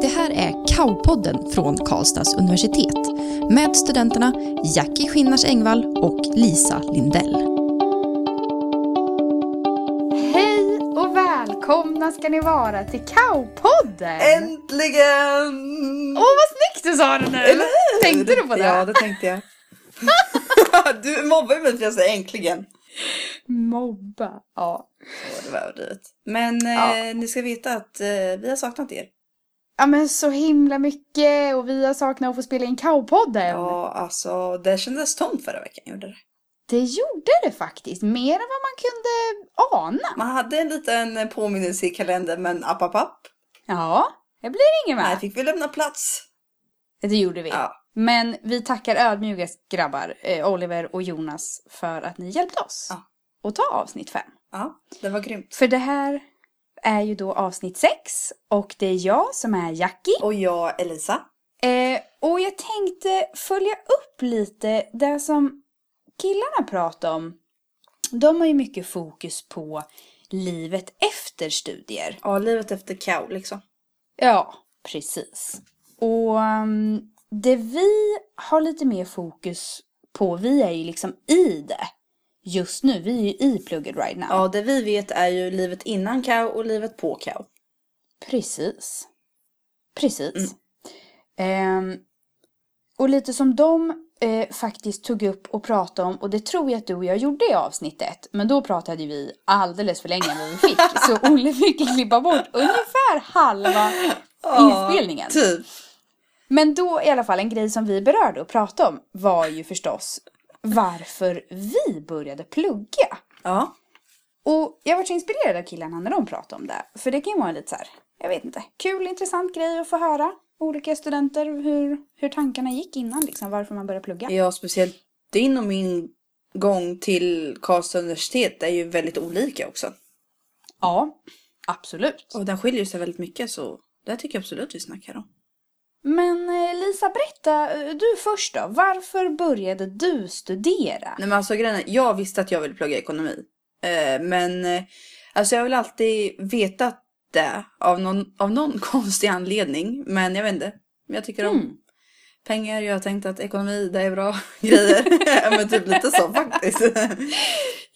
Det här är Kaupodden från Karlstads universitet med studenterna Jackie Skinnars Engvall och Lisa Lindell. Hej och välkomna ska ni vara till Kaupodden! Äntligen! Åh vad snyggt du sa det nu! Eller hur? Tänkte du på det? Ja, det tänkte jag. du mobbar ju mig för att jag säger äntligen. Mobba. Ja. Åh, det var överdrivet. Men Ja. eh, ni ska veta att eh, vi har saknat er. Ja men så himla mycket och vi har saknat att få spela in Kaupodden. Ja, alltså det kändes tomt förra veckan, gjorde det. Det gjorde det faktiskt, mer än vad man kunde ana. Man hade en liten påminnelse i kalendern, men app, app, app. Ja, det blir inget Här med. fick vi lämna plats. Det gjorde vi. Ja. Men vi tackar ödmjukast grabbar, eh, Oliver och Jonas, för att ni hjälpte oss Ja. att ta avsnitt fem. Ja, det var grymt. För det här är ju då avsnitt sex och det är jag som är Jackie. Och jag, Elisa. Eh, och jag tänkte följa upp lite det som killarna pratar om. De har ju mycket fokus på livet efter studier. Ja, livet efter Kao liksom. Ja, precis. Och um, det vi har lite mer fokus på, vi är ju liksom i det just nu. Vi är ju i plugget right now. Ja, det vi vet är ju livet innan Kao och livet på Kao. Precis. Precis. Ehm, och lite som de eh, faktiskt tog upp och pratade om, och det tror jag att du och jag gjorde i avsnittet, men då pratade vi alldeles för länge än vad vi fick, så Olle fick klippa bort ungefär halva inspelningen. Typ. Men då i alla fall, en grej som vi berörde och pratade om var ju förstås varför vi började plugga. Ja. Och jag var så inspirerad av killarna när de pratade om det. För det kan ju vara lite så här, jag vet inte, kul, intressant grej att få höra. Olika studenter, hur, hur tankarna gick innan liksom, varför man började plugga. Ja, speciellt din och min gång till Karlstad universitet är ju väldigt olika också. Ja, absolut. Och den skiljer sig väldigt mycket så det tycker jag absolut vi snackar om. Men eh, Lisa, berätta, eh, du först då. Varför började du studera? Nej men alltså grejen jag visste att jag ville plugga ekonomi. Eh, men alltså jag har väl alltid vetat det av någon, av någon konstig anledning. Men jag vet inte. Jag tycker om Mm. pengar, jag har tänkt att ekonomi det är bra grejer. Men typ lite så faktiskt.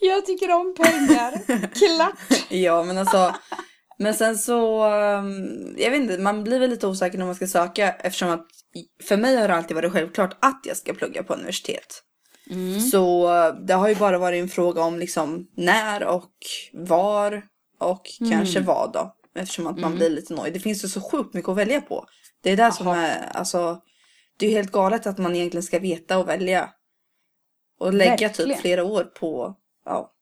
Jag tycker om pengar. Klart. Ja, men alltså. Men sen så, um, jag vet inte, man blir väl lite osäker när man ska söka eftersom att för mig har det alltid varit självklart att jag ska plugga på universitet. Så uh, det har ju bara varit en fråga om liksom när och var och kanske vad då. Eftersom att man blir lite nöjd. Det finns ju så sjukt mycket att välja på. Det är det som är, alltså, det är ju helt galet att man egentligen ska veta och välja. Och lägga Verkligen. typ flera år på, ja,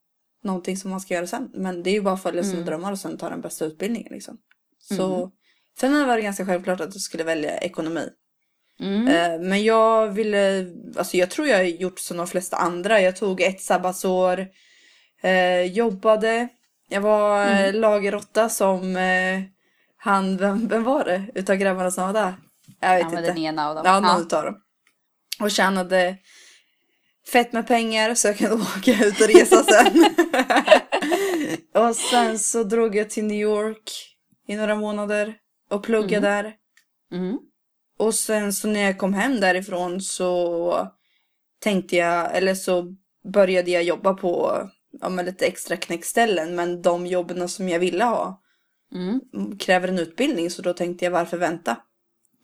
någonting som man ska göra sen. Men det är ju bara att följa sina drömmar och sen ta den bästa utbildningen liksom. Så för mig var det ganska självklart att jag skulle välja ekonomi. Mm. Eh, Men jag ville, alltså jag tror jag har gjort som de flesta andra. Jag tog ett sabbatsår, eh, jobbade. Jag var mm. lagerråtta som eh, han, vem, vem var det utav grabbarna som var där? Jag vet Ja, inte. den ena av dem. Ja, någon Ja. utav dem. Och tjänade fett med pengar så jag kunde åka ut och resa sen. och sen så drog jag till New York i några månader och pluggade där. Mm. Och sen så när jag kom hem därifrån så tänkte jag, eller så började jag jobba på ja, men lite extra knäckställen. Men de jobben som jag ville ha Mm. kräver en utbildning så då tänkte jag varför vänta?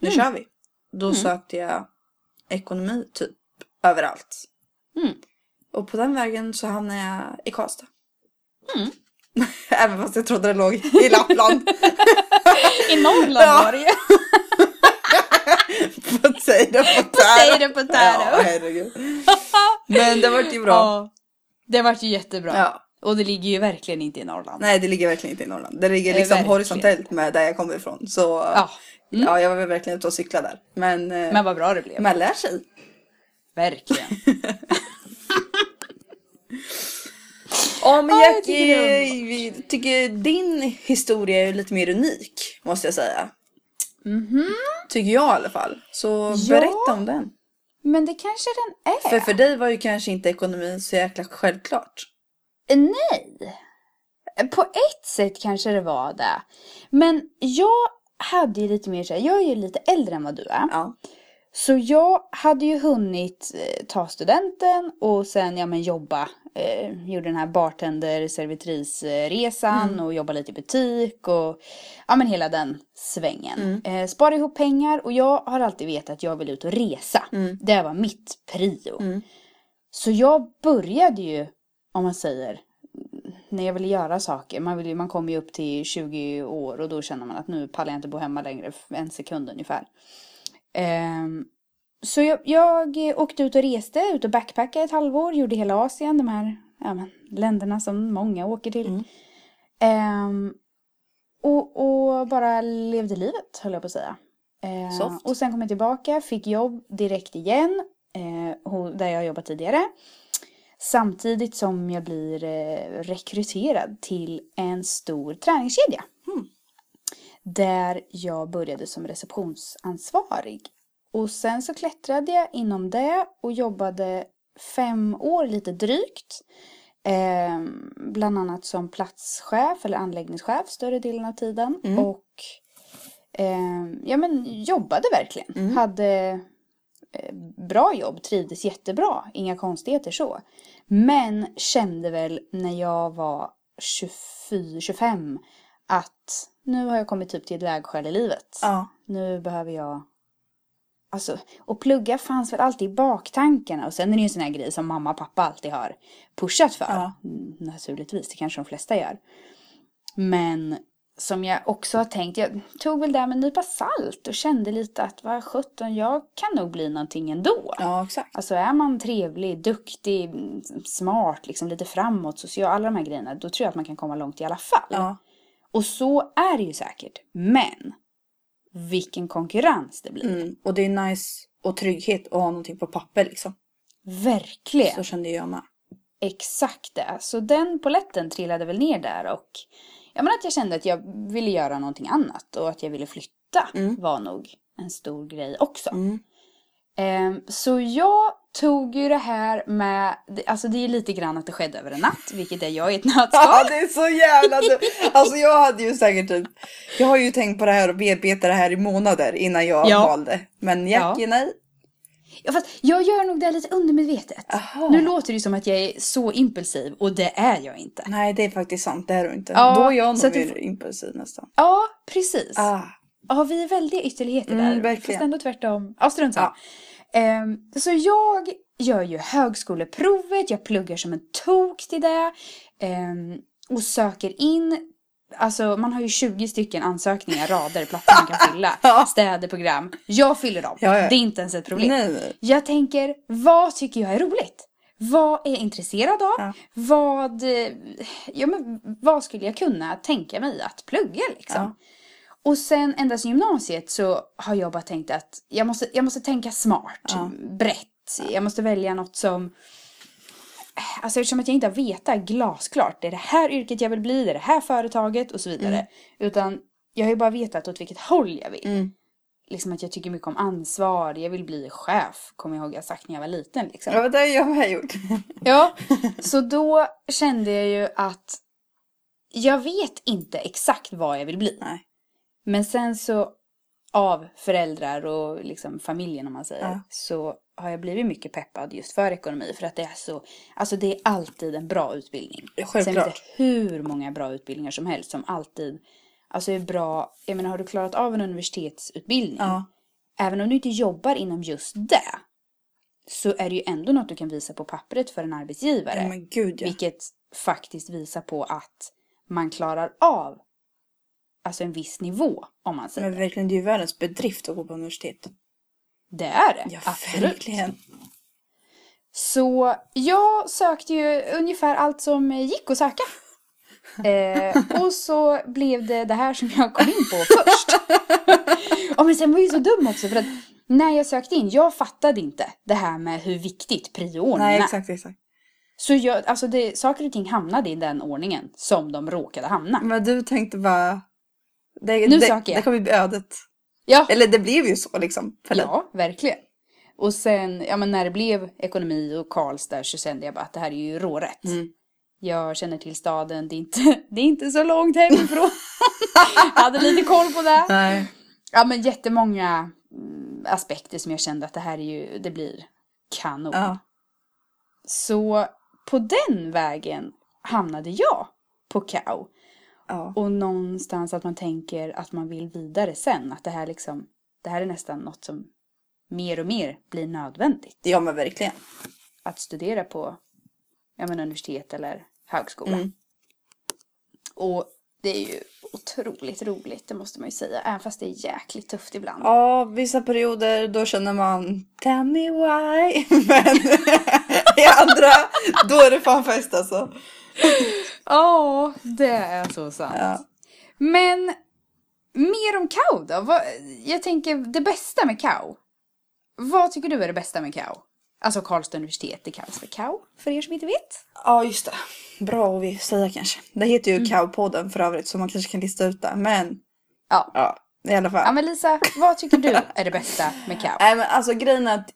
Nu kör vi. Då sökte jag ekonomi typ överallt. Mm. Och på den vägen så hamnade jag i Karlstad. Mm. Även fast jag trodde det låg i Lappland. I Norrland var det ju. Potato, potato. Potato, potato. Ja, herregud. Men det vart ju bra. Ja. Det vart ju jättebra. Ja. Och det ligger ju verkligen inte i Norrland. Nej, det ligger verkligen inte i Norrland. Det ligger liksom verkligen. horisontellt med där jag kommer ifrån. Så Ja. ja, jag var verkligen ute och cykla där. Men, eh, Men vad bra det blev. man lär sig. Verkligen. Men Ja, jag tycker tycker, din historia är lite mer unik, måste jag säga. Mhm. Tycker jag i alla fall. Så Ja. berätta om den. Men det kanske den är. För för dig var ju kanske inte ekonomin så jäkla självklart. Nej. På ett sätt kanske det var det. Men jag hade ju lite mer så här, jag är ju lite äldre än vad du är. Ja. Så jag hade ju hunnit eh, ta studenten och sen ja, men jobba. Eh, gjorde den här bartender servitrisresan Mm. och jobbade lite i butik och ja men hela den svängen. Mm. Eh, sparade ihop pengar och jag har alltid vetat att jag vill ut och resa. Mm. Det var mitt prio. Mm. Så jag började ju, om man säger, när jag ville göra saker. Man, vill man kommer ju upp till 20 år och då känner man att nu pallar jag inte bo hemma längre, en sekund ungefär. Ehm, så jag, jag åkte ut och reste, ut och backpackade ett halvår, gjorde hela Asien, de här ja, men, länderna som många åker till. Mm. Ehm, och, och bara levde livet, höll jag på att säga. Ehm, Soft. och sen kom jag tillbaka, fick jobb direkt igen, eh, där jag jobbat tidigare. Samtidigt som jag blir eh, rekryterad till en stor träningskedja. Mm. Där jag började som receptionsansvarig. Och sen så klättrade jag inom det och jobbade fem år lite drygt. Eh, bland annat som platschef eller anläggningschef större delen av tiden. Mm. Och eh, ja, men jobbade verkligen. Mm. Hade eh, bra jobb, trivdes jättebra, inga konstigheter så. Men kände väl när jag var 24, 25 att nu har jag kommit typ till ett vägskäl i livet. Ja. Nu behöver jag... Alltså, och plugga fanns väl alltid i baktankarna. Och sen är det ju en sån här grej som mamma och pappa alltid har pushat för. Ja. Mm, Naturligtvis, det kanske de flesta gör. Men som jag också har tänkt, jag tog väl det med en nypa salt och kände lite att vad sjutton, jag kan nog bli någonting ändå. ja, exakt. Alltså är man trevlig, duktig, smart, liksom lite framåt, social, alla de här grejerna, då tror jag att man kan komma långt i alla fall. Ja. Och så är det ju säkert. Men vilken konkurrens det blir. Mm. Och det är nice och trygghet att ha någonting på papper liksom. Verkligen. Så kände jag med. Exakt det. Så den poletten trillade väl ner där och jag menar att jag kände att jag ville göra någonting annat och att jag ville flytta Mm. var nog en stor grej också. Mm. Ehm, så jag tog ju det här med, alltså det är lite grann att det skedde över en natt, vilket är jag i ett Ja, nötskal. det är så jävla. Alltså jag hade ju säkert typ, jag har ju tänkt på det här och bearbetat det här i månader innan jag Ja. valde. Men Jackie, nej. Ja, fast jag gör nog det lite undermedvetet. Aha. Nu låter det ju som att jag är så impulsiv och det är jag inte. Nej, det är faktiskt sant. Det är du inte. Ja, Då är jag nog mer impulsiv nästan. Ja, precis. Ah. Ja, vi är väldiga ytterligheter Mm, där. verkligen. Fast ändå tvärtom. Ja, strunt samma. Ja. Ehm, så jag gör ju högskoleprovet, jag pluggar som en tok till det. ehm, och söker in, alltså man har ju 20 stycken ansökningar, rader, platser man kan fylla. Städer, program. Jag fyller dem. Ja, ja. Det är inte ens ett problem. Nej, nej. Jag tänker, vad tycker jag är roligt? Vad är jag intresserad av? Ja. Vad, ja, men, vad skulle jag kunna tänka mig att plugga liksom? Och sen ända sedan gymnasiet så har jag bara tänkt att jag måste, jag måste tänka smart, Ja. brett. Jag måste välja något som... Alltså eftersom att jag inte har vetat glasklart, det är det här yrket jag vill bli, det är det här företaget och så vidare. Utan jag har ju bara vetat åt vilket håll jag vill. Mm. Liksom att jag tycker mycket om ansvar, jag vill bli chef, kommer jag ihåg jag sagt när jag var liten. Liksom. Ja, det har jag med gjort. Ja, så då kände jag ju att jag vet inte exakt vad jag vill bli. Nej. Men sen så av föräldrar och liksom familjen om man säger Ja. så har jag blivit mycket peppad just för ekonomi för att det är så, alltså det är alltid en bra utbildning. Ja, Sen Självklart. finns det hur många bra utbildningar som helst som alltid, alltså är bra, jag menar har du klarat av en universitetsutbildning, Ja. även om du inte jobbar inom just det, så är det ju ändå något du kan visa på pappret för en arbetsgivare. men gud ja. Vilket faktiskt visar på att man klarar av alltså en viss nivå om man säger. Men verkligen, det är ju världens bedrift att gå på universitet. Det är det. Ja, absolut. verkligen. Så jag sökte ju ungefär allt som gick att söka. Eh, och så blev det det här som jag kom in på först. ja, men sen var jag ju så dum också för att när jag sökte in, jag fattade inte det här med hur viktigt prioordningen Nej, är. exakt, exakt. Så jag, alltså det, saker och ting hamnade i den ordningen som de råkade hamna. Men du tänkte bara... Det, Nu det, söker jag. Det kommer bli ödet. Ja, Eller det blev ju så liksom. För ja verkligen. Och sen, ja men när det blev ekonomi och Karlstad så kände jag bara att det här är ju rårätt. Mm. Jag känner till staden, det är inte, det är inte så långt hemifrån. jag hade lite koll på det. Nej. Ja men jättemånga mm, aspekter som jag kände att det här är ju, det blir kanon. Ja. Så på den vägen hamnade jag på KAO. Ja. Och någonstans att man tänker att man vill vidare sen. Att det här liksom, det här är nästan något som mer och mer blir nödvändigt. ja, men verkligen. Att studera på ja, men universitet eller högskola. Mm. Och det är ju otroligt roligt, det måste man ju säga. Även fast det är jäkligt tufft ibland. Ja, vissa perioder då känner man Tell me why. Men i andra, då är det fan fest alltså. Ja, det är så sant. Ja. Men mer om KAO då? Vad, jag tänker det bästa med KAO. Vad tycker du är det bästa med KAO? Alltså Karlstad universitet, det kallas för KAO för er som inte vet. Ja, just det. Bra att säga kanske. Det heter ju Cowpodden för övrigt så man kanske kan lista ut det. Men Ja. ja, i alla fall. Ja men Lisa, vad tycker du är det bästa med KAO? Nej men alltså grejen är att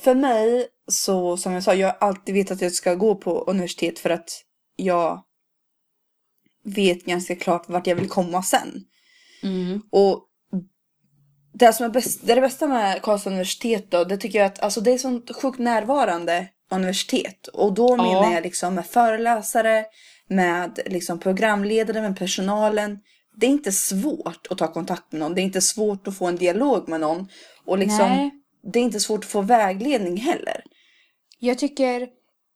för mig så som jag sa, jag har alltid vetat att jag ska gå på universitet för att jag vet ganska klart vart jag vill komma sen. Mm. Och det som är, bäst, det, är det bästa med Karlstad universitet då, det tycker jag att alltså det är sånt sjukt närvarande universitet. Och då menar jag liksom med föreläsare, med liksom programledare, med personalen. Det är inte svårt att ta kontakt med någon. Det är inte svårt att få en dialog med någon. Och liksom, Nej. det är inte svårt att få vägledning heller. Jag tycker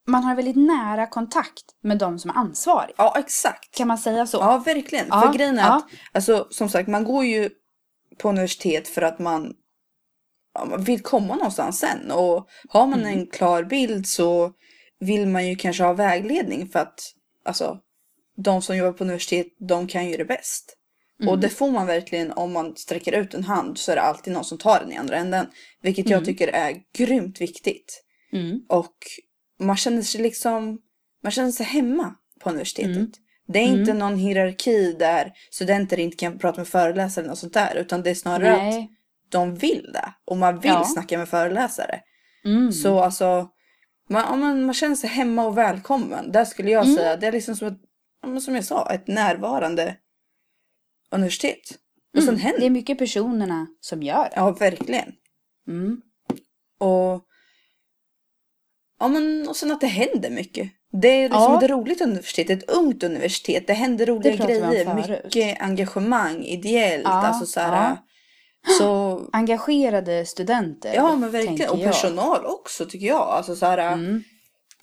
man har väldigt nära kontakt med de som är ansvariga. Ja, exakt. Kan man säga så? Ja, verkligen. Ja, För grejen är ja. att, alltså, som sagt, man går ju på universitet för att man, vill komma någonstans sen. Och har man Mm. en klar bild så vill man ju kanske ha vägledning för att, alltså, de som jobbar på universitet, de kan ju det bäst. Mm. Och det får man verkligen om man sträcker ut en hand så är det alltid någon som tar den i andra änden. Vilket jag tycker är grymt viktigt. Mm. Och man känner sig liksom, man känner sig hemma på universitetet. Mm. Det är inte någon hierarki där studenter inte kan prata med föreläsare eller något sånt där. Utan det är snarare att Nej. de vill det. Och man vill Ja. snacka med föreläsare. Mm. Så alltså, man, man, man känner sig hemma och välkommen. Där skulle jag Mm. säga, det är liksom som ett, som jag sa, ett närvarande universitet. Mm. Det är mycket personerna som gör det. Ja, verkligen. Mm. Och, ja, men, och sen att det händer mycket. Det är liksom Ja. ett roligt universitet, ett ungt universitet. Det händer roliga Det grejer. Mycket engagemang, ideellt. Ja, alltså så här, ja. Så, Engagerade studenter. ja men verkligen. Och jag. personal också tycker jag. Alltså så här, Mm.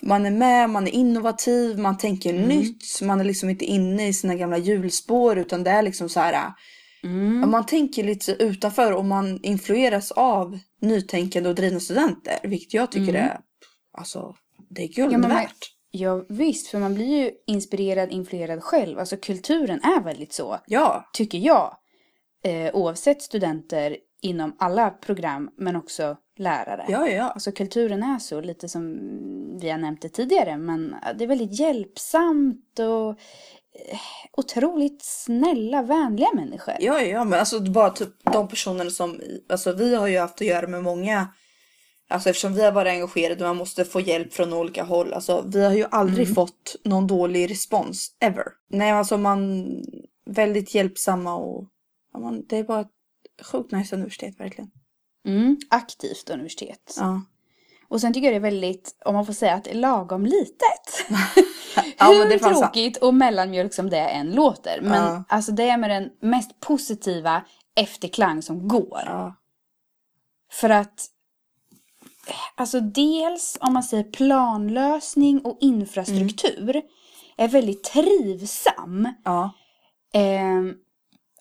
Man är med, man är innovativ, man tänker nytt. Man är liksom inte inne i sina gamla hjulspår utan det är liksom så här. Mm. Man tänker lite utanför och man influeras av nytänkande och drivna studenter. Vilket jag tycker är, alltså, det är guld. Ja, men värt. Ja visst, för man blir ju inspirerad, influerad själv. Alltså kulturen är väldigt så, Ja, tycker jag. Eh, oavsett studenter inom alla program, men också lärare. ja, ja. Alltså kulturen är så, lite som vi har nämnt det tidigare, men det är väldigt hjälpsamt och eh, otroligt snälla, vänliga människor. Ja, ja, men alltså bara typ de personerna som, alltså vi har ju haft att göra med många, alltså eftersom vi har varit engagerade och man måste få hjälp från olika håll. Alltså vi har ju aldrig fått någon dålig respons, ever. Nej, alltså man, väldigt hjälpsamma och, ja, man, det är bara ett sjukt nice universitet verkligen. Mm, aktivt universitet. Ja. Och sen tycker jag det är väldigt, om man får säga att det är lagom litet. Ja, Hur tråkigt och mellanmjölk som det än låter. Men Ja. alltså det är med den mest positiva efterklang som går. Ja. För att, alltså dels om man säger planlösning och infrastruktur är väldigt trivsam. Ja. Eh,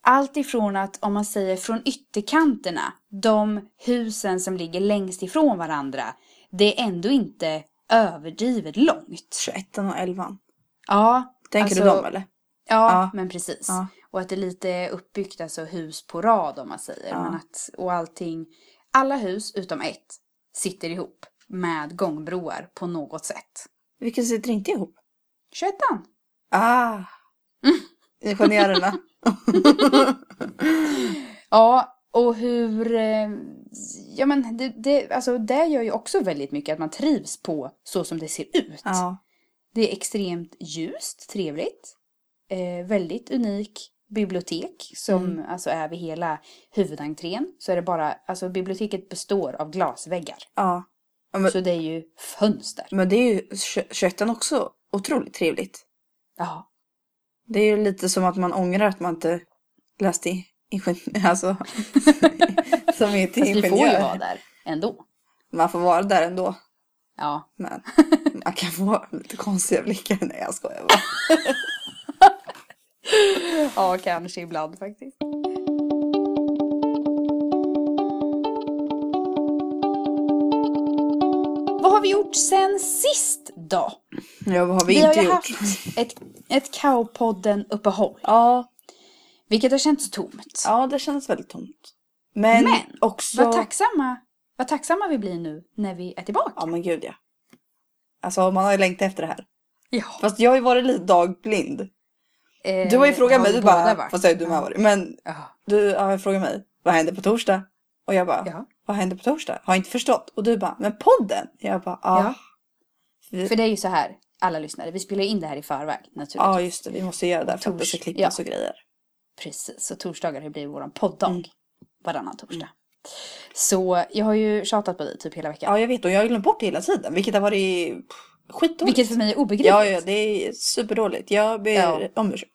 allt ifrån att, om man säger från ytterkanterna, de husen som ligger längst ifrån varandra, det är ändå inte överdrivet långt. 21 och 11. Ja, Tänker du alltså- dem eller? Ja, Ja. men precis. Ja. Och att det lite är uppbyggt, alltså hus på rad om man säger. Ja. Men att, och allting, alla hus utom ett sitter ihop med gångbroar på något sätt. Vilka sitter inte ihop? 21 Ah! Ingenjörerna. Ja, och hur... eh, Ja, men det, det, alltså det gör ju också väldigt mycket att man trivs på så som det ser ut. ja. Det är extremt ljust, trevligt. Eh, väldigt unik bibliotek som alltså är vid hela huvudentrén. Så är det bara, alltså biblioteket består av glasväggar. Ja. ja men, Så det är ju fönster. men det är ju kö- kötten också otroligt trevligt. Ja. Det är ju lite som att man ångrar att man inte läste ingenjör, alltså som är till Fast vi får ju ingenjör. vara där ändå. Man får vara där ändå. Ja. Men man kan få lite konstiga blickar. Nej jag skojar bara. Ja, kanske ibland faktiskt. Vad har vi gjort sen sist då? Ja vad har vi, Vi har inte ju gjort? haft ett, ett Kaopodden-uppehåll. Ja, Vilket har känts tomt. ja det känns väldigt tomt. Men, Men, också... Vad tacksamma, vad tacksamma vi blir nu när vi är tillbaka. Ja men gud ja. Alltså man har ju längtat efter det här. Ja. Fast jag har ju varit lite dagblind. Eh, Du har ju frågat mig, du bara, varit. fast det har ju du med varit. Men Ja. du har frågat mig, vad händer på torsdag? Och jag bara, Ja. vad händer på torsdag? Har inte förstått. Och du bara, men podden? Jag bara, ja. Ja. Vi- För det är ju så här, alla lyssnare, vi spelar in det här i förväg naturligtvis. Ja just det, vi måste göra det för att det ska klippas ja. och grejer. Precis, så torsdagar har blivit våran podddag. Mm. Varannan torsdag. Så jag har ju tjatat på dig typ hela veckan. Ja jag vet och jag har glömt bort det hela tiden. Vilket har varit skitdåligt. Vilket för mig är obegripligt. Ja, ja, det är superdåligt. Jag ber Ja. om ursäkt.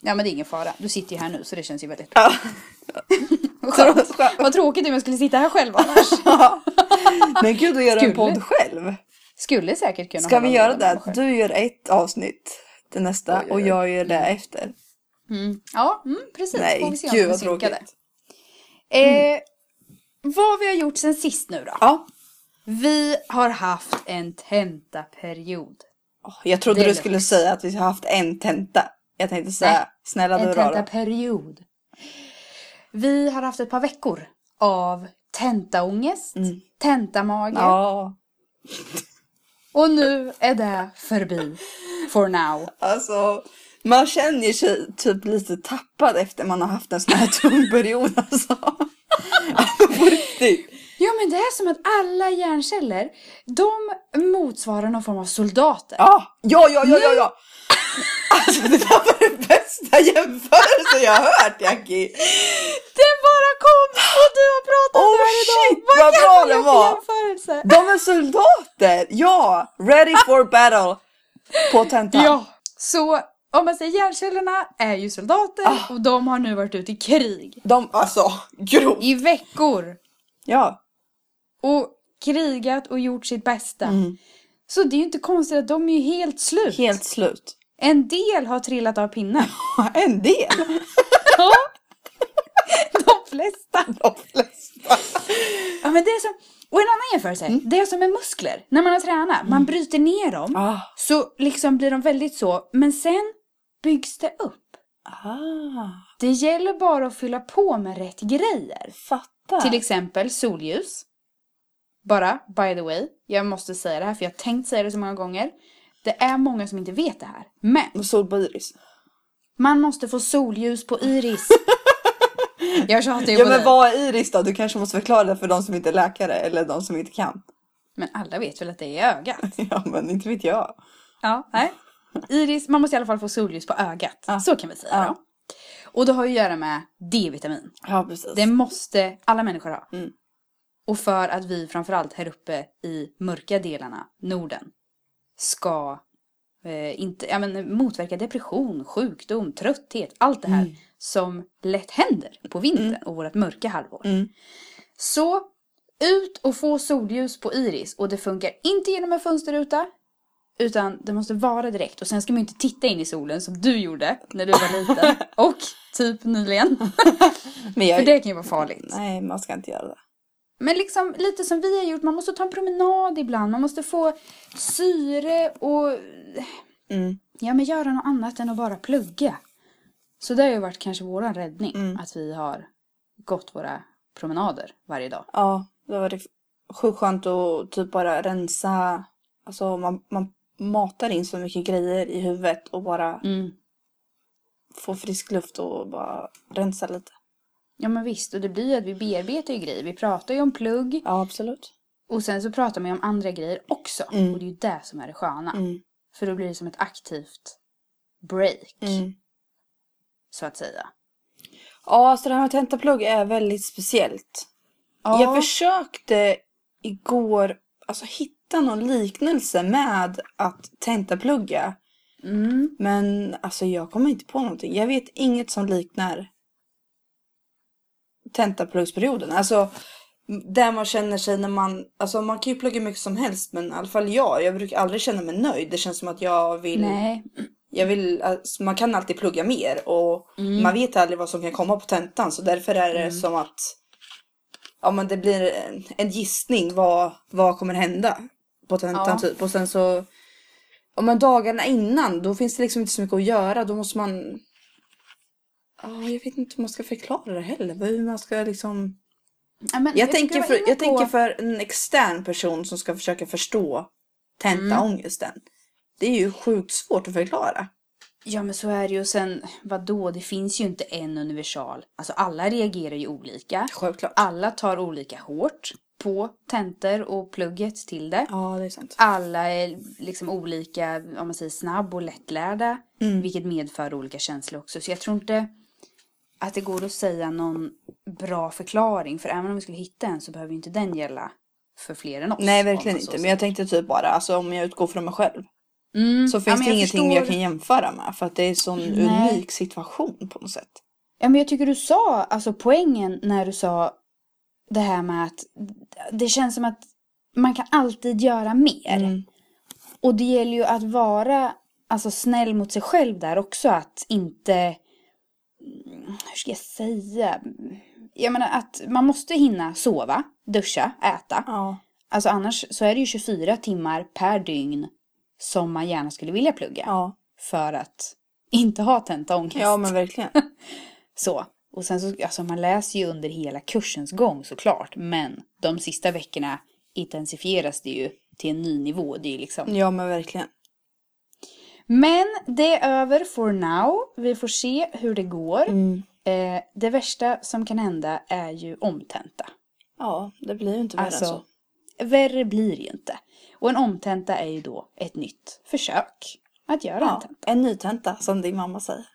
Ja, men det är ingen fara. Du sitter ju här nu så det känns ju väldigt Ja. Vad tråkigt om jag skulle sitta här själv annars. Men gud, att göra en podd själv. Skulle säkert kunna Ska vi göra det? Du gör ett avsnitt till nästa och jag gör det efter. Mm. Ja, mm, precis. Får Nej, vi se gud vad tråkigt. Eh, vad vi har gjort sen sist nu då? Ja. Vi har haft en tentaperiod. Jag trodde du skulle säga att vi har haft en tenta. Jag tänkte säga, Nej, snälla du En rara. tentaperiod. Vi har haft ett par veckor av tentaångest, Mm. tentamage Ja, och nu är det förbi. For now. alltså. Man känner sig typ lite tappad efter man har haft en sån här tung period alltså. Alltså, På riktigt. Ja men det är som att alla hjärnceller, de motsvarar någon form av soldater. Ja, ja, ja, ja, ja, ja. Alltså det där var den bästa jämförelsen jag har hört Jackie. Den bara kom och du har pratat Oh om den idag. shit, vad kan bra för var. jämförelse? De är soldater, ja! Ready for battle. På tentan. Ja, så om man säger hjärncellerna är ju soldater Ah. och de har nu varit ute i krig De, alltså, grovt. i veckor Ja. och krigat och gjort sitt bästa. Mm. Så det är ju inte konstigt att de är ju helt slut. Helt slut. En del har trillat av pinnen. En del. Ja. De flesta. De flesta. Ja, men det är som, och en annan jämförelse, Mm. det är som med muskler. När man har tränat, man bryter ner dem, Ah. så liksom blir de väldigt så, men sen byggs det upp. Ah. Det gäller bara att fylla på med rätt grejer. Fattar. Till exempel solljus. Bara, by the way, jag måste säga det här för jag har tänkt säga det så många gånger. Det är många som inte vet det här. Men Sol på iris. man måste få solljus på iris. jag tjatar ju Ja på men vad är iris då? Du kanske måste förklara det för de som inte är läkare eller de som inte kan. Men alla vet väl att det är ögat? Ja men inte vet jag. Ja, nej. Iris, man måste i alla fall få solljus på ögat. Ja. Så kan vi säga Ja. då. Och det har ju att göra med D-vitamin. Ja precis. Det måste alla människor ha. Mm. Och för att vi framförallt här uppe i mörka delarna, Norden, ska eh, inte, ja, men, motverka depression, sjukdom, trötthet, allt det här Mm. som lätt händer på vintern och vårt mörka halvår. Mm. Så ut och få solljus på iris och det funkar inte genom en fönsterruta utan det måste vara direkt och sen ska man ju inte titta in i solen som du gjorde när du var liten och typ nyligen. Men jag... För det kan ju vara farligt. Nej man ska inte göra det. Men liksom lite som vi har gjort, man måste ta en promenad ibland, man måste få syre och Mm. ja men göra något annat än att bara plugga. Så det har ju varit kanske våran räddning, Mm. att vi har gått våra promenader varje dag. Ja, det var det sjukt skönt att typ bara rensa. Alltså man, man matar in så mycket grejer i huvudet och bara Mm. få frisk luft och bara rensa lite. Ja men visst, och det blir ju att vi bearbetar ju grejer. Vi pratar ju om plugg Ja, absolut. och sen så pratar man ju om andra grejer också. Mm. Och det är ju det som är det sköna. Mm. För då blir det som ett aktivt break, Mm. så att säga. Ja, så det här med tentaplugg är väldigt speciellt. Ja. Jag försökte igår alltså, hitta någon liknelse med att tentaplugga. Mm. Men alltså jag kommer inte på någonting. Jag vet inget som liknar tentapluggsperioden. Alltså där man känner sig när man, alltså man kan ju plugga mycket som helst men i alla fall jag, jag brukar aldrig känna mig nöjd. Det känns som att jag vill, Nej. jag vill, alltså, man kan alltid plugga mer och Mm. man vet aldrig vad som kan komma på tentan så därför är det som att ja men det blir en, en gissning vad, vad kommer hända på tentan Ja. typ och sen så Ja men dagarna innan då finns det liksom inte så mycket att göra då måste man Ja jag vet inte hur man ska förklara det heller hur man ska liksom Ja, Jag, tycker tänker, för, jag på- tänker för en extern person som ska försöka förstå tentaångesten. Det är ju sjukt svårt att förklara. Ja men så är det ju. Sen, vadå, det finns ju inte en universal. Alltså alla reagerar ju olika. Självklart. Alla tar olika hårt på tentor och plugget till det. Ja det är sant. Alla är liksom olika, om man säger snabb och lättlärda. Mm. Vilket medför olika känslor också. Så jag tror inte att det går att säga någon bra förklaring. För även om vi skulle hitta en så behöver ju inte den gälla för fler än oss. Nej verkligen inte. Men jag tänkte typ bara, alltså om jag utgår från mig själv. Mm. Så Ja, finns men det ingenting jag förstår- kan jämföra med. För att det är en sån Nej. unik situation på något sätt. Ja, men jag tycker du sa, alltså poängen när du sa det här med att det känns som att man kan alltid göra mer. Mm. Och det gäller ju att vara alltså, snäll mot sig själv där också. Att inte, hur ska jag säga? Jag menar att man måste hinna sova, duscha, äta. Ja. Alltså annars så är det ju 24 timmar per dygn som man gärna skulle vilja plugga. Ja. För att inte ha tentaångest. ja men verkligen. Så. Och sen så, alltså man läser ju under hela kursens gång såklart. Men de sista veckorna intensifieras det ju till en ny nivå. Det är ju liksom. Ja men verkligen. Men det är över for now. Vi får se hur det går. Mm. Eh, det värsta som kan hända är ju omtenta. Ja det blir ju inte värre än så. Alltså, värre blir det ju inte. Och en omtenta är ju då ett nytt försök att göra en Ja, tenta. en ny tenta som din mamma säger.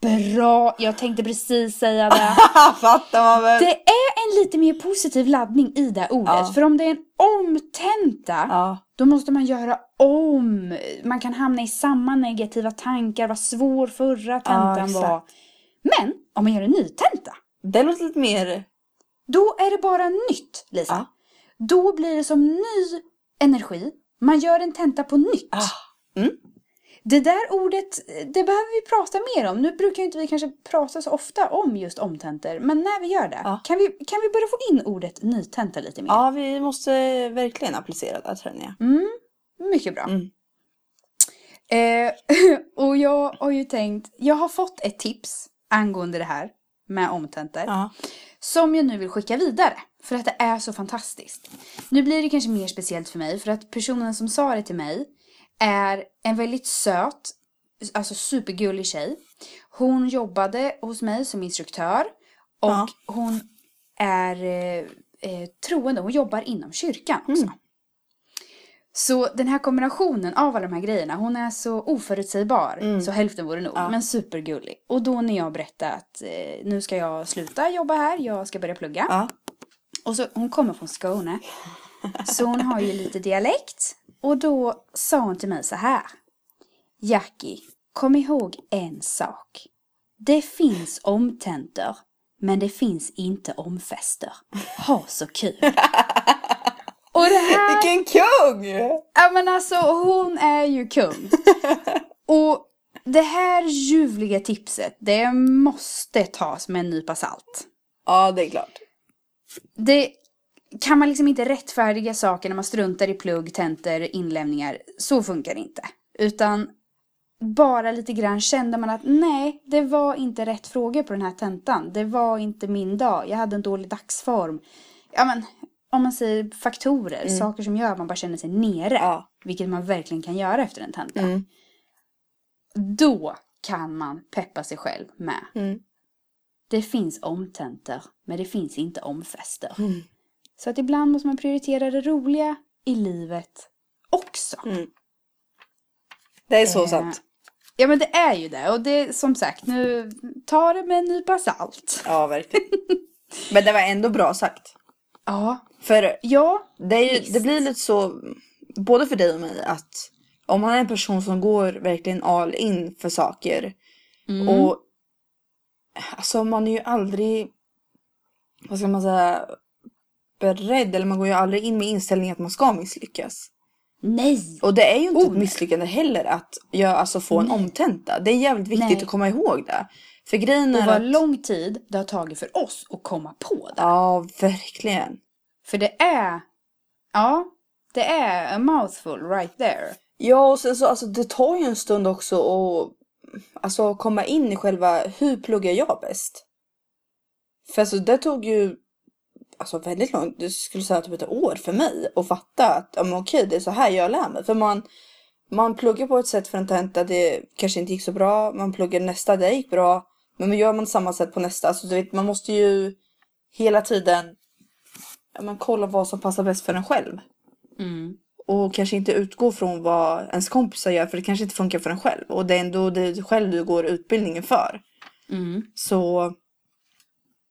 Bra! Jag tänkte precis säga det. Fattar man väl? Det är en lite mer positiv laddning i det ordet. Ja. För om det är en omtenta, Ja. då måste man göra om. Man kan hamna i samma negativa tankar, vad svår förra tentan exakt. var. Men om man gör en ny tenta, Det låter lite mer... då är det bara nytt, Lisa. Ja. Då blir det som ny energi. Man gör en tenta på nytt. Ah. Mm. Det där ordet, det behöver vi prata mer om. Nu brukar inte vi kanske prata så ofta om just omtentor. Men när vi gör det, Ja. kan, vi, kan vi börja få in ordet nytenta lite mer? Ja vi måste verkligen applicera det känner jag. Mm, mycket bra. Mm. Eh, och jag har ju tänkt, jag har fått ett tips angående det här med omtentor. Ja. Som jag nu vill skicka vidare. För att det är så fantastiskt. Nu blir det kanske mer speciellt för mig. För att personen som sa det till mig är en väldigt söt, alltså supergullig tjej. Hon jobbade hos mig som instruktör. Och Ja. hon är eh, eh, troende. Hon jobbar inom kyrkan också. Mm. Så den här kombinationen av alla de här grejerna, hon är så oförutsägbar. Mm. Så hälften vore nog, Ja. men supergullig. Och då när jag berättade att eh, nu ska jag sluta jobba här, jag ska börja plugga. Ja. Och så, hon kommer från Skåne. Så hon har ju lite dialekt. Och då sa hon till mig så här. Jackie, kom ihåg en sak. Det finns omtentor, men det finns inte omfester. Ha så kul! Och det här... Vilken kung! Ja men alltså hon är ju kung. Och det här ljuvliga tipset, det måste tas med en nypa salt. Ja det är klart. Det kan man liksom inte rättfärdiga saker när man struntar i plugg, tentor, inlämningar. Så funkar det inte. Utan bara lite grann kände man att nej, det var inte rätt frågor på den här tentan. Det var inte min dag. Jag hade en dålig dagsform. Ja men, om man säger faktorer, saker som gör att man bara känner sig nere. Ja. Vilket man verkligen kan göra efter en tenta. Mm. Då kan man peppa sig själv med. Mm. Det finns omtentor, men det finns inte omfester. Så att ibland måste man prioritera det roliga i livet också. Mm. Det är så Eh, sant. Ja men det är ju det och det som sagt nu ta det med en nypa salt. Ja, verkligen. Men det var ändå bra sagt. Ja. För Ja. det, är ju, Visst. det blir lite så, både för dig och mig, att om man är en person som går verkligen all in för saker Mm. och alltså man är ju aldrig, vad ska man säga, beredd eller man går ju aldrig in med inställningen att man ska misslyckas. Nej. Och det är ju inte Oh, ett nej. misslyckande heller att jag, alltså, få en omtenta. Det är jävligt viktigt Nej. att komma ihåg det. För grejen Och är vad att... lång tid det har tagit för oss att komma på det. Ja, verkligen. För det är, ja, det är a mouthful right there. Ja, och sen så alltså det tar ju en stund också att alltså, komma in i själva hur pluggar jag bäst? För alltså det tog ju alltså väldigt långt, det skulle säga typ ett år för mig att fatta att ja, men okej, det är så här jag lär mig. För man, man pluggar på ett sätt för en tenta, det kanske inte gick så bra. Man pluggar nästa, det gick bra. Men gör man samma sätt på nästa, så du vet, man måste ju hela tiden ja, men kolla vad som passar bäst för en själv. Mm. Och kanske inte utgå från vad ens kompisar gör för det kanske inte funkar för en själv. Och det är ändå det själv du går utbildningen för. Mm. Så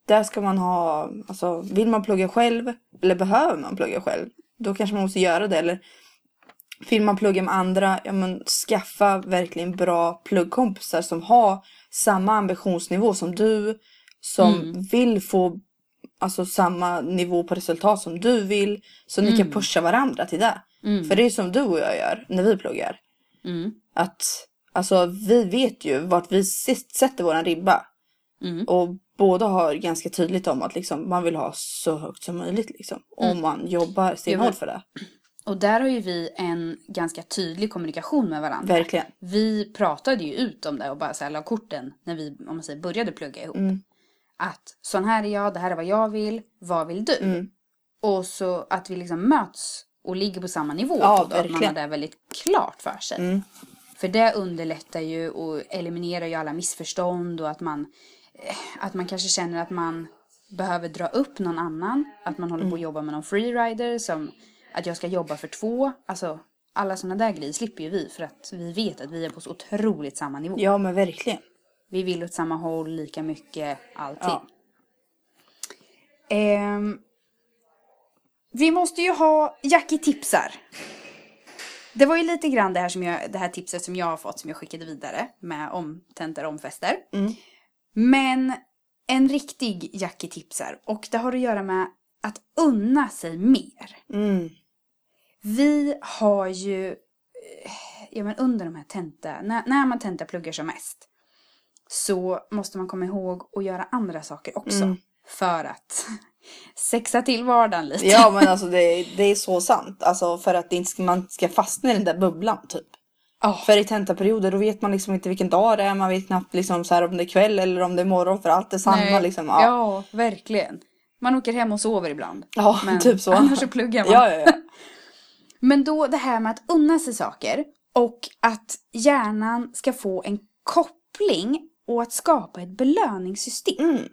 där ska man ha, alltså vill man plugga själv eller behöver man plugga själv. Då kanske man måste göra det. Eller vill man plugga med andra, ja men skaffa verkligen bra pluggkompisar som har samma ambitionsnivå som du. Som vill få alltså samma nivå på resultat som du vill. Så ni kan pusha varandra till det. För det är som du och jag gör när vi pluggar. Mm. Att alltså vi vet ju vart vi sätter våran ribba. Mm. Och båda har ganska tydligt om att liksom, man vill ha så högt som möjligt. Liksom, Om man jobbar stenhårt för det. Och där har ju vi en ganska tydlig kommunikation med varandra. Verkligen. Vi pratade ju ut om det och bara så här la korten när vi om man säger, började plugga ihop. Mm. Att sån här är jag, det här är vad jag vill, vad vill du? Mm. Och så att vi liksom möts och ligger på samma nivå Ja, det. Att man har det väldigt klart för sig. Mm. För det underlättar ju och eliminerar ju alla missförstånd och att man, att man kanske känner att man behöver dra upp någon annan. Att man håller på Mm. att jobba med någon freerider som att jag ska jobba för två. Alltså alla sådana där grejer slipper ju vi för att vi vet att vi är på så otroligt samma nivå. Ja men verkligen. Vi vill åt samma håll, lika mycket, allting. Ja. Ehm, vi måste ju ha Jackie tipsar. Det var ju lite grann det här, som jag, det här tipset som jag har fått som jag skickade vidare med omtentor och omfester. Mm. Men en riktig Jackie tipsar och det har att göra med att unna sig mer. Mm. Vi har ju, eh, ja men under de här tenta, när, när man tenta pluggar som mest. Så måste man komma ihåg att göra andra saker också. Mm. För att sexa till vardagen lite. Ja men alltså det, det är så sant. Alltså för att det inte ska, man ska fastna i den där bubblan typ. Ja. För i tentaperioder då vet man liksom inte vilken dag det är. Man vet knappt liksom så här om det är kväll eller om det är morgon för allt är samma Nej. liksom. Ja. Ja, verkligen. Man åker hem och sover ibland. ja Men typ så. annars så pluggar man. Ja, ja, ja. Men då det här med att unna sig saker och att hjärnan ska få en koppling och att skapa ett belöningssystem. Mm.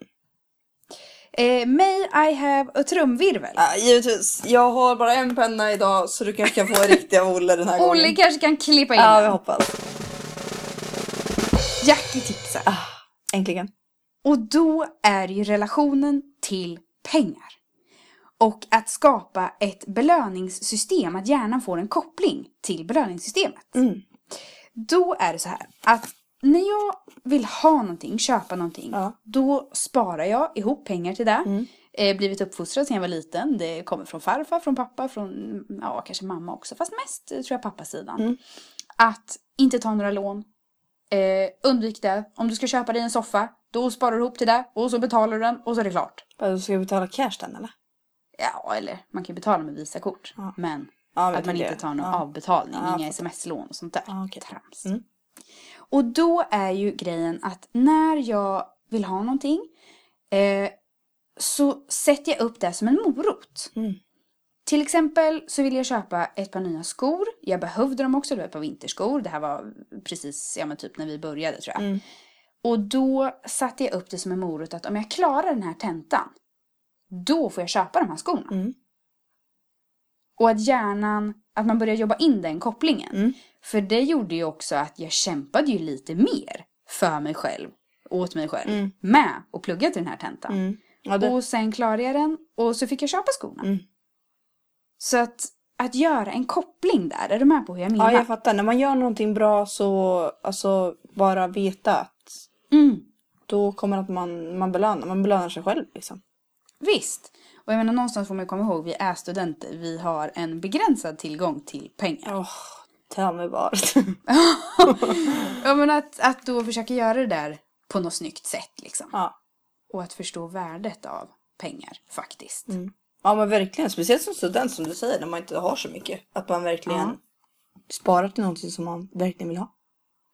Eh, may I have a trumvirvel? Ja, givetvis. Jag har bara en penna idag så du kanske kan få en riktig av Olle den här gången. Olle kanske kan klippa in Ja, vi hoppas. Jackie tipsar. Äntligen. Och då är ju relationen till pengar. Och att skapa ett belöningssystem, att hjärnan får en koppling till belöningssystemet. Mm. Då är det så här att när jag vill ha någonting, köpa någonting, Ja. då sparar jag ihop pengar till det. Mm. Eh, blivit uppfostrad sedan jag var liten. Det kommer från farfar, från pappa, från ja, kanske mamma också. Fast mest eh, tror jag pappasidan. Mm. Att inte ta några lån. Eh, undvik det. Om du ska köpa dig en soffa, då sparar du ihop till det. Och så betalar du den och så är det klart. Du ska betala cash den eller? Ja, eller man kan ju betala med Visakort. Ja. Men Ja, att man inte tar någon avbetalning, inga sms-lån och sånt där. Ja, okej. Trams. Mm. Och då är ju grejen att när jag vill ha någonting eh, så sätter jag upp det som en morot. Mm. Till exempel så vill jag köpa ett par nya skor. Jag behövde dem också, det var ett par vinterskor. Det här var precis, ja men typ när vi började tror jag. Mm. Och då satte jag upp det som en morot att om jag klarar den här tentan, då får jag köpa de här skorna. Mm. Och att hjärnan, att man börjar jobba in den kopplingen. Mm. För det gjorde ju också att jag kämpade ju lite mer för mig själv, åt mig själv, Mm. med att plugga till den här tentan. Mm. Ja, det, Och sen klarade jag den och så fick jag köpa skorna. Mm. Så att, att göra en koppling där, är du med på hur jag menar? ja, jag fattar. När man gör någonting bra så alltså bara veta att mm. då kommer att man, man belönar, man belönar sig själv liksom. Visst. Och jag menar någonstans får man komma ihåg, vi är studenter, vi har en begränsad tillgång till pengar. Tell me about it. Ja men att, att då försöka göra det där på något snyggt sätt liksom. ja. Och att förstå värdet av pengar faktiskt. Mm. ja, men verkligen. Speciellt som student som du säger, när man inte har så mycket. Att man verkligen Ja. sparar till någonting som man verkligen vill ha.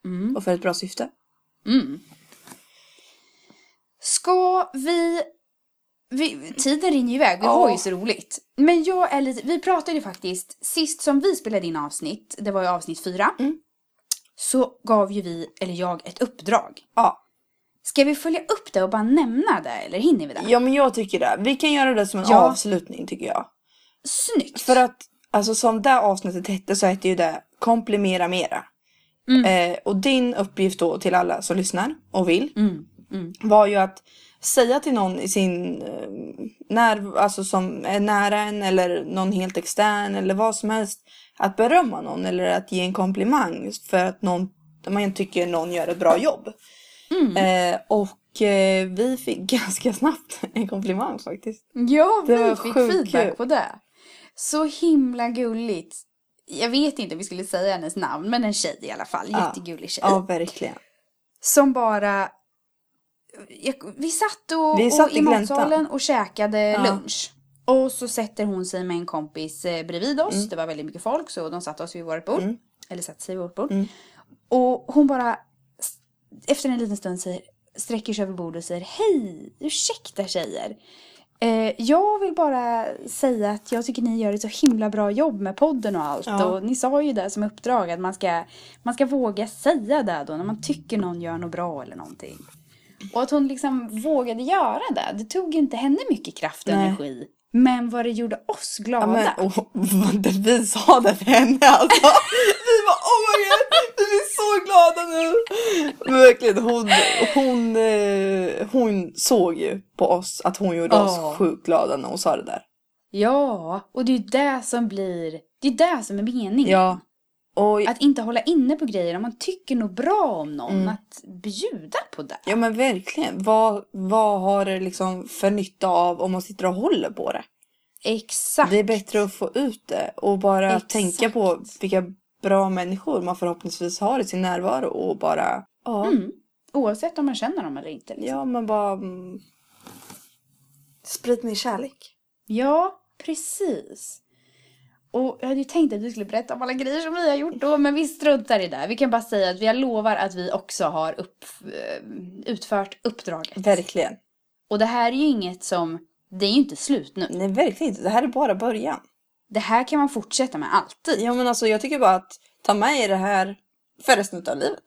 Mm. Och för ett bra syfte. Mm. Ska vi... vi tiden rinner iväg, vi Ja. har ju så roligt. Men jag är lite... Vi pratade ju faktiskt, sist som vi spelade in avsnitt, det var ju avsnitt fyra. Mm. Så gav ju vi, eller jag, ett uppdrag. Ja. Ska vi följa upp det och bara nämna det, eller hinner vi det? ja, men jag tycker det. Vi kan göra det som en Ja. avslutning tycker jag. Snyggt! För att, alltså som det avsnittet hette så hette ju det Komplimera mera. Mm. Eh, och din uppgift då till alla som lyssnar och vill Mm. Mm. var ju att säga till någon i sin eh, när, alltså som är nära en eller någon helt extern eller vad som helst. Att berömma någon eller att ge en komplimang för att någon, man tycker någon gör ett bra jobb. Mm. Eh, och eh, vi fick ganska snabbt en komplimang faktiskt. Ja, Det vi fick feedback kul. på det. Så himla gulligt. Jag vet inte om vi skulle säga hennes namn, men en tjej i alla fall. Jättegullig tjej. Ja, verkligen. Som bara... Vi satt, och, Vi satt och i matsalen och käkade Ja. lunch. Och så sätter hon sig med en kompis eh, bredvid oss. Mm. Det var väldigt mycket folk så de satte oss vid vårt bord. Mm. Eller satte sig vid vårt bord. Mm. Och hon bara efter en liten stund säger, sträcker sig över bordet och säger Hej, ursäkta tjejer. Eh, jag vill bara säga att jag tycker ni gör ett så himla bra jobb med podden och allt. Ja. Och ni sa ju det som uppdrag att man ska, man ska våga säga det då när man tycker någon gör något bra eller någonting. Och att hon liksom vågade göra det. Det tog inte henne mycket kraft och Nej. energi. Men vad det gjorde oss Ja, glada. men, och, vad vi sa det till henne alltså. Vi var oh my god, vi är så glada nu. Men verkligen hon, hon, eh, hon såg ju på oss att hon gjorde Ja. oss sjukt glada när hon sa det där. Ja, och det är ju det som blir, det är det som är meningen. Ja. Och, Att inte hålla inne på grejer om man tycker nog bra om någon. Mm. Att bjuda på det. ja men verkligen, vad, vad har det liksom för nytta av om man sitter och håller på det? Exakt. Det är bättre att få ut det och bara Exakt. tänka på vilka bra människor man förhoppningsvis har i sin närvaro och bara, ja. Mm. Oavsett om man känner dem eller inte. Liksom. Ja, men bara... Mm, sprid mer kärlek. Ja, precis. Och jag hade ju tänkt att vi skulle berätta om alla grejer som vi har gjort då, men vi struntar i det. Vi kan bara säga att vi lovar att vi också har upp, eh, utfört uppdraget. Verkligen. Och det här är ju inget som, det är ju inte slut nu. Nej, verkligen inte. Det här är bara början. Det här kan man fortsätta med alltid. Ja, men alltså jag tycker bara att ta med er det här för resten av livet.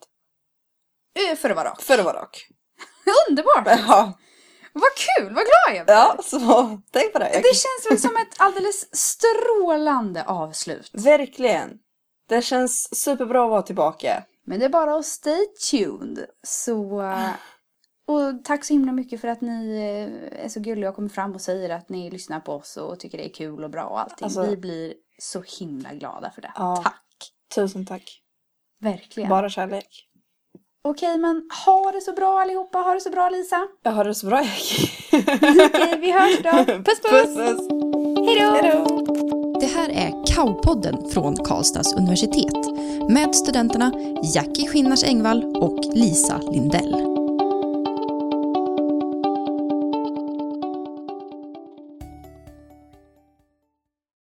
Eh, För att vara rak. För att vara rak. Underbart! Ja, Vad kul, vad glad jag blir! ja så tänk på det. Det känns väl som ett alldeles strålande avslut. Verkligen. Det känns superbra att vara tillbaka. Men det är bara att stay tuned. Så... Och tack så himla mycket för att ni eh, är så gulliga och kommer fram och säger att ni lyssnar på oss och tycker det är kul och bra och allting. Alltså- Vi blir så himla glada för det. Ja. Tack! Tusen tack. Verkligen. Bara kärlek. Okej, men ha det så bra allihopa. Ha det så bra Lisa. Jag har det så bra, Jackie. Okej, vi hörs då. Puss puss! puss, puss. Hej då! Hej då. Det här är Kaupodden från Karlstads universitet med studenterna Jackie Skinnars Engvall och Lisa Lindell.